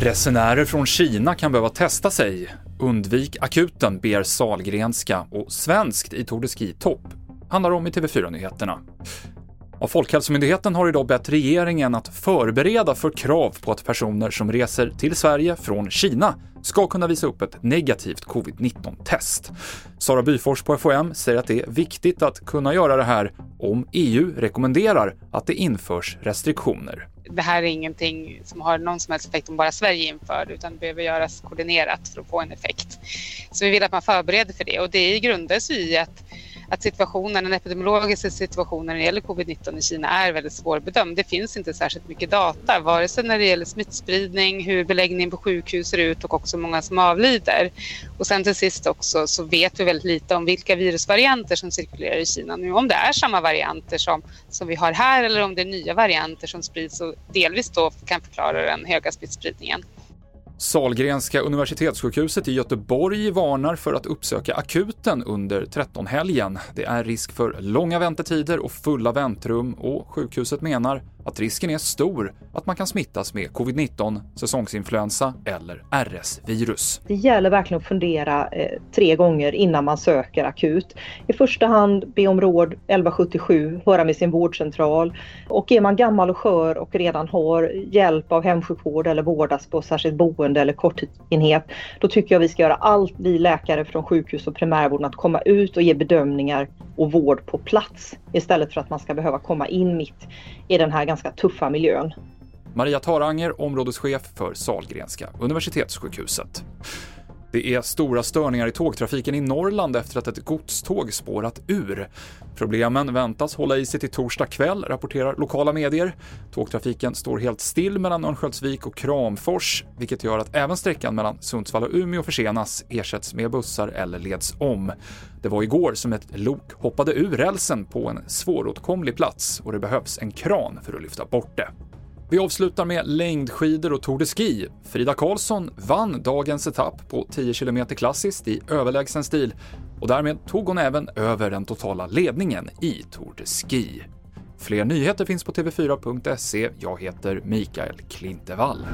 Resenärer från Kina kan behöva testa sig. Undvik akuten, ber Salgrenska och svenskt i Tour de Ski topp handlar om i TV4-nyheterna. Och Folkhälsomyndigheten har idag bett regeringen att förbereda för krav på att personer som reser till Sverige från Kina ska kunna visa upp ett negativt covid-19-test. Sara Byfors på FHM säger att det är viktigt att kunna göra det här om EU rekommenderar att det införs restriktioner. Det här är ingenting som har någon som helst effekt om bara Sverige inför utan det behöver göras koordinerat för att få en effekt. Så vi vill att man förbereder för det och det grundas i att att situationen, den epidemiologiska situationen när det gäller covid-19 i Kina är väldigt svårbedömd. Det finns inte särskilt mycket data, vare sig när det gäller smittspridning, hur beläggningen på sjukhus ser ut och också många som avlider. Och sen till sist också så vet vi väldigt lite om vilka virusvarianter som cirkulerar i Kina nu. Om det är samma varianter som, som vi har här eller om det är nya varianter som sprids och delvis då kan förklara den höga smittspridningen. Salgrenska universitetssjukhuset i Göteborg varnar för att uppsöka akuten under 13-helgen. Det är risk för långa väntetider och fulla väntrum och sjukhuset menar att risken är stor att man kan smittas med covid-19, säsongsinfluensa eller RS-virus. Det gäller verkligen att fundera eh, tre gånger innan man söker akut. I första hand be om råd 1177, höra med sin vårdcentral och är man gammal och skör och redan har hjälp av hemsjukvård eller vårdas på särskilt boende eller korttidsenhet, då tycker jag vi ska göra allt, vi läkare från sjukhus och primärvården, att komma ut och ge bedömningar och vård på plats istället för att man ska behöva komma in mitt i den här ganska tuffa miljön. Maria Taranger, områdeschef för Salgrenska universitetssjukhuset. Det är stora störningar i tågtrafiken i Norrland efter att ett godståg spårat ur. Problemen väntas hålla i sig till torsdag kväll, rapporterar lokala medier. Tågtrafiken står helt still mellan Örnsköldsvik och Kramfors, vilket gör att även sträckan mellan Sundsvall och Umeå försenas, ersätts med bussar eller leds om. Det var igår som ett lok hoppade ur rälsen på en svåråtkomlig plats och det behövs en kran för att lyfta bort det. Vi avslutar med längdskidor och Tour de Ski. Frida Karlsson vann dagens etapp på 10 km klassiskt i överlägsen stil och därmed tog hon även över den totala ledningen i Tour de Ski. Fler nyheter finns på tv4.se. Jag heter Mikael Klintevall.